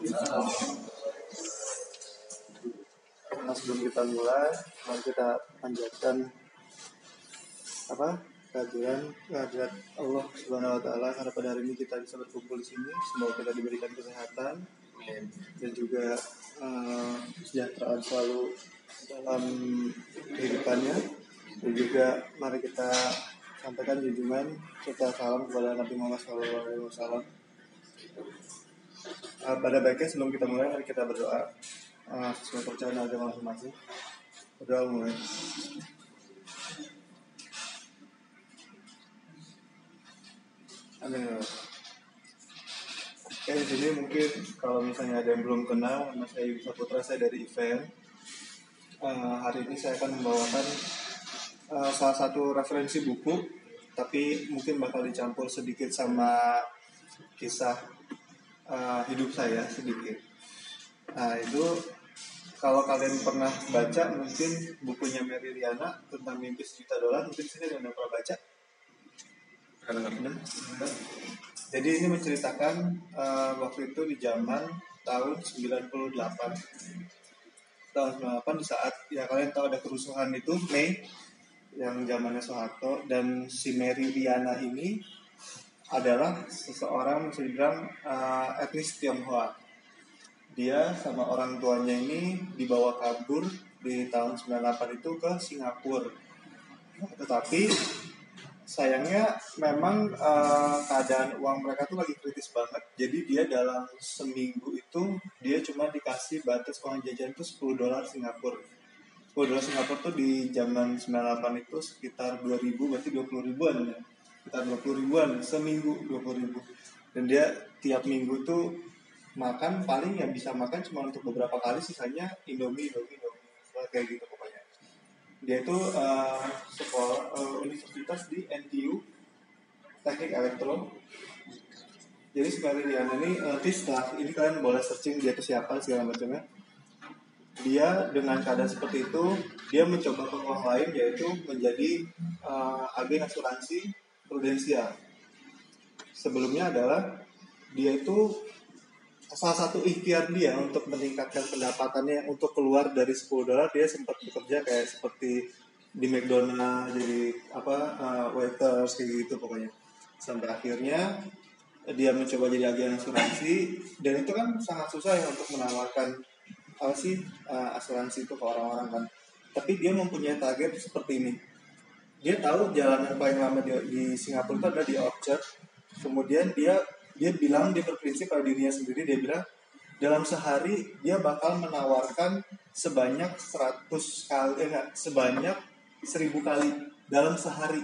Nah, sebelum kita mulai, mari kita panjatkan apa kehadiran kehadirat Allah Subhanahu Wa Taala karena pada hari ini kita bisa berkumpul di sini. Semoga kita diberikan kesehatan dan juga uh, kesejahteraan selalu dalam kehidupannya dan juga mari kita sampaikan junjungan serta salam kepada Nabi Muhammad SAW. Uh, pada baiknya sebelum kita mulai mari kita berdoa uh, sesuai percayaan agama masing-masing. Berdoa mulai. Amin. Oke, di sini mungkin kalau misalnya ada yang belum kenal, nama saya Yusa Putra, saya dari event. Uh, hari ini saya akan membawakan uh, salah satu referensi buku, tapi mungkin bakal dicampur sedikit sama kisah uh, hidup saya sedikit. Nah itu kalau kalian pernah baca mungkin bukunya Mary Riana tentang mimpi sejuta dolar, mungkin sini ada yang pernah baca. Jadi ini menceritakan uh, waktu itu di zaman tahun 98. Tahun 98 di saat ya kalian tahu ada kerusuhan itu Mei yang zamannya Soeharto dan si Mary Riana ini adalah seseorang bisa uh, etnis Tionghoa. Dia sama orang tuanya ini dibawa kabur di tahun 98 itu ke Singapura. Tetapi sayangnya memang uh, keadaan uang mereka tuh lagi kritis banget jadi dia dalam seminggu itu dia cuma dikasih batas uang jajan itu 10 dolar Singapura 10 dolar Singapura tuh di zaman 98 itu sekitar 2000 berarti 20 ribuan ya sekitar 20 ribuan seminggu 20 ribu. Dan dia tiap minggu tuh makan paling yang bisa makan cuma untuk beberapa kali sisanya Indomie Indomie Indomie. Kayak gitu pokoknya. Dia itu uh, sekolah uh, universitas di NTU teknik elektro jadi sebenarnya dia ini nanti setelah ini kalian boleh searching dia itu siapa segala macamnya. Dia dengan keadaan seperti itu dia mencoba peluang lain yaitu menjadi uh, agen asuransi prudensial sebelumnya adalah dia itu salah satu ikhtiar dia untuk meningkatkan pendapatannya untuk keluar dari 10 dolar. Dia sempat bekerja kayak seperti di McDonald jadi apa uh, waiters kayak gitu pokoknya. Sampai akhirnya dia mencoba jadi agen asuransi dan itu kan sangat susah ya untuk menawarkan apa sih uh, asuransi itu ke orang-orang kan. Tapi dia mempunyai target seperti ini dia tahu jalan yang paling lama di, di Singapura itu ada di Orchard. Kemudian dia dia bilang dia berprinsip pada dirinya sendiri dia bilang dalam sehari dia bakal menawarkan sebanyak 100 kali eh, enggak, sebanyak 1000 kali. Dalam sehari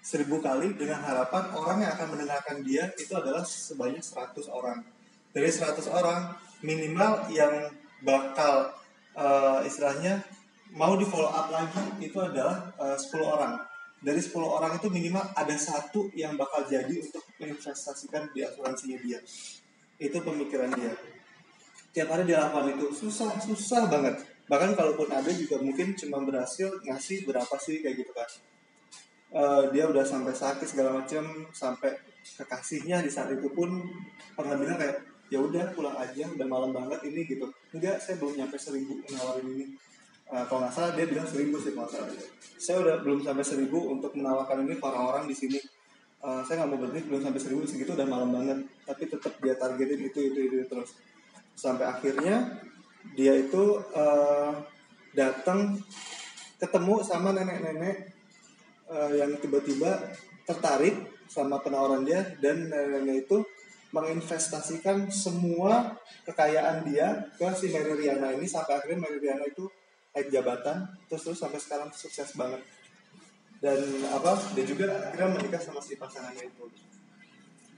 1000 kali dengan harapan orang yang akan mendengarkan dia itu adalah sebanyak 100 orang. Dari 100 orang minimal yang bakal uh, istilahnya mau di follow up lagi itu adalah uh, 10 orang dari 10 orang itu minimal ada satu yang bakal jadi untuk menginvestasikan di asuransinya dia. Itu pemikiran dia. Tiap hari dia lakukan itu. Susah susah banget. Bahkan kalaupun ada juga mungkin cuma berhasil ngasih berapa sih kayak gitu kan. Uh, dia udah sampai sakit segala macam sampai kekasihnya di saat itu pun pernah bilang kayak ya udah pulang aja udah malam banget ini gitu. Enggak saya belum nyampe seribu nawarin ini uh, kalau nggak salah dia bilang seribu sih kalau salah. Saya udah belum sampai seribu untuk menawarkan ini para orang di sini. Uh, saya nggak mau berhenti belum sampai seribu segitu udah malam banget. Tapi tetap dia targetin itu itu itu terus. Sampai akhirnya dia itu uh, datang ketemu sama nenek-nenek uh, yang tiba-tiba tertarik sama penawaran dia dan nenek-nenek itu menginvestasikan semua kekayaan dia ke si Mary Riana ini sampai akhirnya Mary Riana itu naik jabatan terus terus sampai sekarang sukses banget. Dan apa dia juga akhirnya menikah sama si pasangannya itu.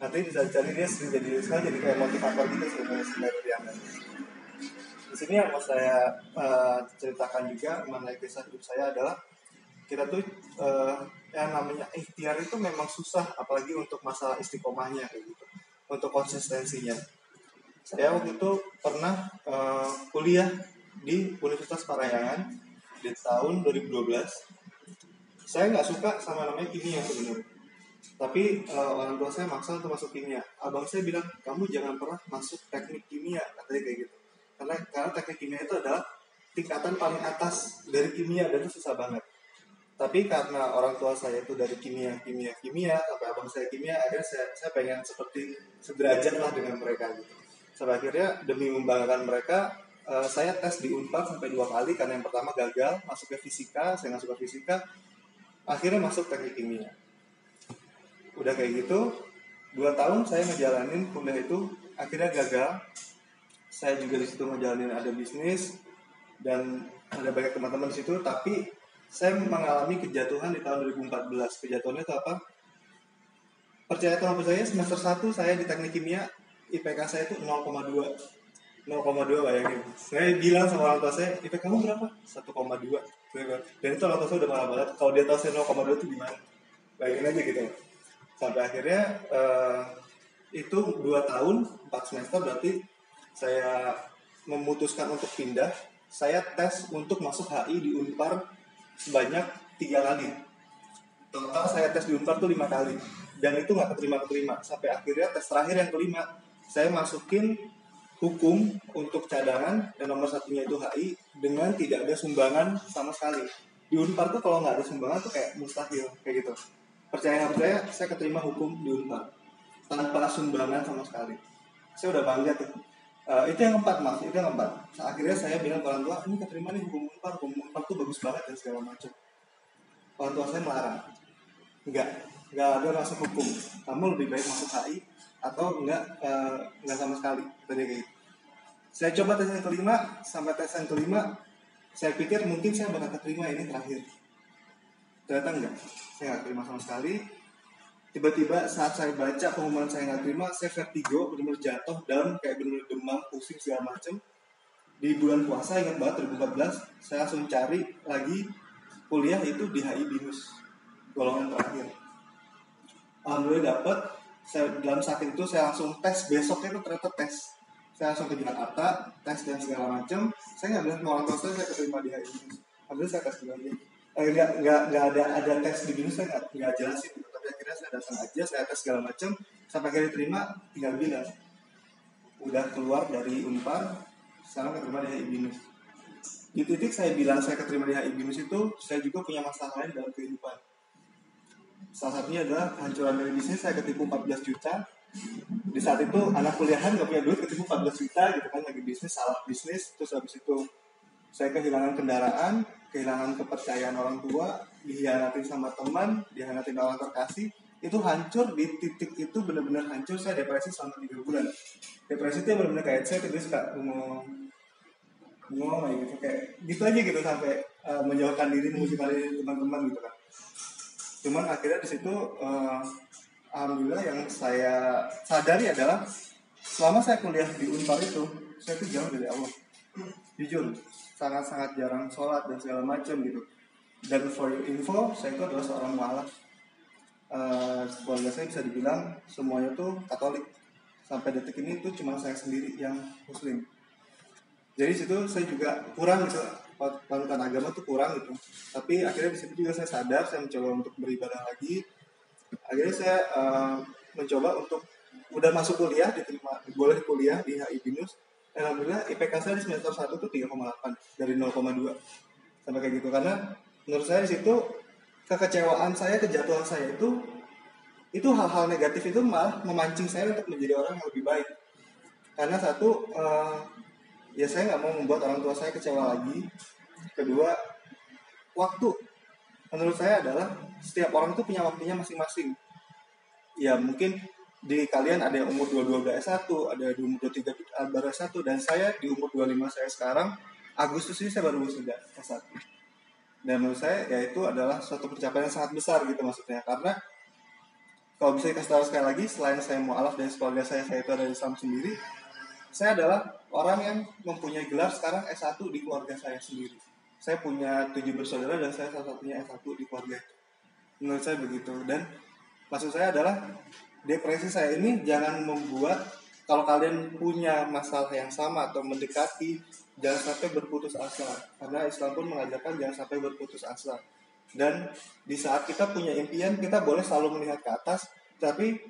Nanti bisa cari dia sering jadi sekarang jadi kayak motivator gitu sebenarnya Mary Riana di sini yang mau saya uh, ceritakan juga mengenai kisah hidup saya adalah kita tuh uh, yang namanya ikhtiar itu memang susah apalagi untuk masalah istiqomahnya kayak gitu. Untuk konsistensinya. Saya waktu itu pernah uh, kuliah di Universitas Parahyangan di tahun 2012 saya nggak suka sama namanya kimia sebenarnya. Tapi uh, orang tua saya maksa untuk masuk kimia. Abang saya bilang kamu jangan pernah masuk teknik kimia katanya kayak gitu. Karena karena teknik kimia itu adalah tingkatan paling atas dari kimia dan itu susah banget. Tapi karena orang tua saya itu dari kimia kimia kimia sampai abang saya kimia akhirnya saya, saya pengen seperti sederajat lah dengan mereka gitu. Sampai akhirnya demi membanggakan mereka uh, saya tes di unpad sampai dua kali karena yang pertama gagal masuk ke fisika saya nggak suka fisika akhirnya masuk teknik kimia. Udah kayak gitu dua tahun saya ngejalanin kuliah itu akhirnya gagal. Saya juga di situ ngejalanin ada bisnis dan ada banyak teman-teman di situ tapi saya mengalami kejatuhan di tahun 2014 kejatuhannya itu apa? Percaya atau apa saya semester 1 saya di teknik kimia IPK saya itu 0,2 0,2 bayangin. Saya bilang sama orang tua saya IPK kamu berapa? 1,2 dan itu orang tua saya udah marah banget. Kalau dia tahu saya 0,2 itu gimana? Bayangin aja gitu. Sampai akhirnya uh, itu dua tahun empat semester berarti saya memutuskan untuk pindah. Saya tes untuk masuk HI di Unpar sebanyak tiga kali. Total saya tes di Unpar tuh lima kali. Dan itu nggak keterima keterima sampai akhirnya tes terakhir yang kelima saya masukin hukum untuk cadangan dan nomor satunya itu HI dengan tidak ada sumbangan sama sekali. Di Unpar tuh kalau nggak ada sumbangan tuh kayak mustahil kayak gitu. Percaya nggak percaya saya keterima hukum di Unpar. Tanpa sumbangan sama sekali. Saya udah bangga tuh. Uh, itu yang keempat mas. Itu yang keempat. Akhirnya saya bilang ke orang tua ini keterima nih hukum Unpar. Hukum Unpar tuh bagus banget dan segala macam. Orang tua saya melarang. Enggak enggak ada masuk hukum. Kamu lebih baik masuk HI atau enggak uh, enggak sama sekali. Tadi kayak gitu saya coba tes yang kelima sampai tes yang kelima saya pikir mungkin saya bakal keterima ini terakhir. Ternyata enggak saya nggak terima sama sekali. Tiba-tiba saat saya baca pengumuman saya nggak terima saya vertigo benar-benar jatuh dan kayak benar-benar demam pusing segala macam di bulan puasa ingat banget 2014 saya langsung cari lagi kuliah itu di HI Binus golongan terakhir. Alhamdulillah dapat saya dalam saat itu saya langsung tes besoknya itu ternyata tes saya langsung ke Jakarta tes dan segala macam saya nggak bilang orang tua saya keterima di HI alhamdulillah saya tes lagi eh, nggak nggak nggak ada ada tes di binus saya nggak nggak jelasin. Tapi akhirnya saya datang aja saya tes segala macam sampai akhirnya terima tinggal bilang udah keluar dari unpar sekarang keterima di HI binus. Di titik saya bilang saya keterima di HI binus itu saya juga punya masalah lain dalam kehidupan. Salah satunya adalah kehancuran dari bisnis saya ketipu 14 juta di saat itu anak kuliahan gak punya duit ketipu 14 juta gitu kan lagi bisnis salah bisnis terus habis itu saya kehilangan kendaraan kehilangan kepercayaan orang tua, dihianati sama teman, dihianati orang terkasih, itu hancur di titik itu benar-benar hancur saya depresi selama tiga bulan. Depresi itu benar-benar kayak saya terus suka ngomong ngomong kayak gitu kayak gitu aja gitu sampai uh, menjauhkan diri mengusir teman-teman gitu kan. Cuman akhirnya di situ uh, alhamdulillah yang saya sadari adalah selama saya kuliah di Unpar itu saya tuh jauh dari Allah. Jujur sangat-sangat jarang sholat dan segala macam gitu. Dan for your info saya itu adalah seorang mualaf. Uh, keluarga saya bisa dibilang semuanya tuh Katolik. Sampai detik ini itu cuma saya sendiri yang Muslim. Jadi situ saya juga kurang gitu panutan agama tuh kurang gitu. Tapi akhirnya di situ juga saya sadar saya mencoba untuk beribadah lagi akhirnya saya uh, mencoba untuk udah masuk kuliah diterima boleh kuliah di HI Binus alhamdulillah IPK saya di semester 1 tuh 3,8 dari 0,2 sampai kayak gitu. Karena menurut saya di situ kekecewaan saya kejatuhan saya itu itu hal-hal negatif itu malah memancing saya untuk menjadi orang yang lebih baik. Karena satu uh, ya saya nggak mau membuat orang tua saya kecewa lagi. Kedua waktu menurut saya adalah setiap orang itu punya waktunya masing-masing. Ya mungkin di kalian ada yang umur 22 udah S1, ada yang umur 23 baru S1 dan saya di umur 25 saya sekarang Agustus ini saya baru wisuda S1. Dan menurut saya ya itu adalah suatu pencapaian yang sangat besar gitu maksudnya. Karena kalau bisa dikasih tahu sekali lagi selain saya mualaf dan keluarga saya saya itu ada Islam sendiri saya adalah orang yang mempunyai gelar sekarang S1 di keluarga saya sendiri saya punya tujuh bersaudara dan saya salah satunya S1 di keluarga. Menurut saya begitu. Dan maksud saya adalah depresi saya ini jangan membuat kalau kalian punya masalah yang sama atau mendekati jangan sampai berputus asa. Karena Islam pun mengajarkan jangan sampai berputus asa. Dan di saat kita punya impian kita boleh selalu melihat ke atas tapi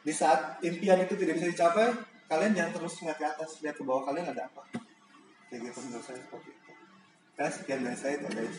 di saat impian itu tidak bisa dicapai kalian jangan terus lihat ke atas lihat ke bawah kalian ada apa. Kayak gitu menurut saya seperti itu nah sekian dari saya itu guys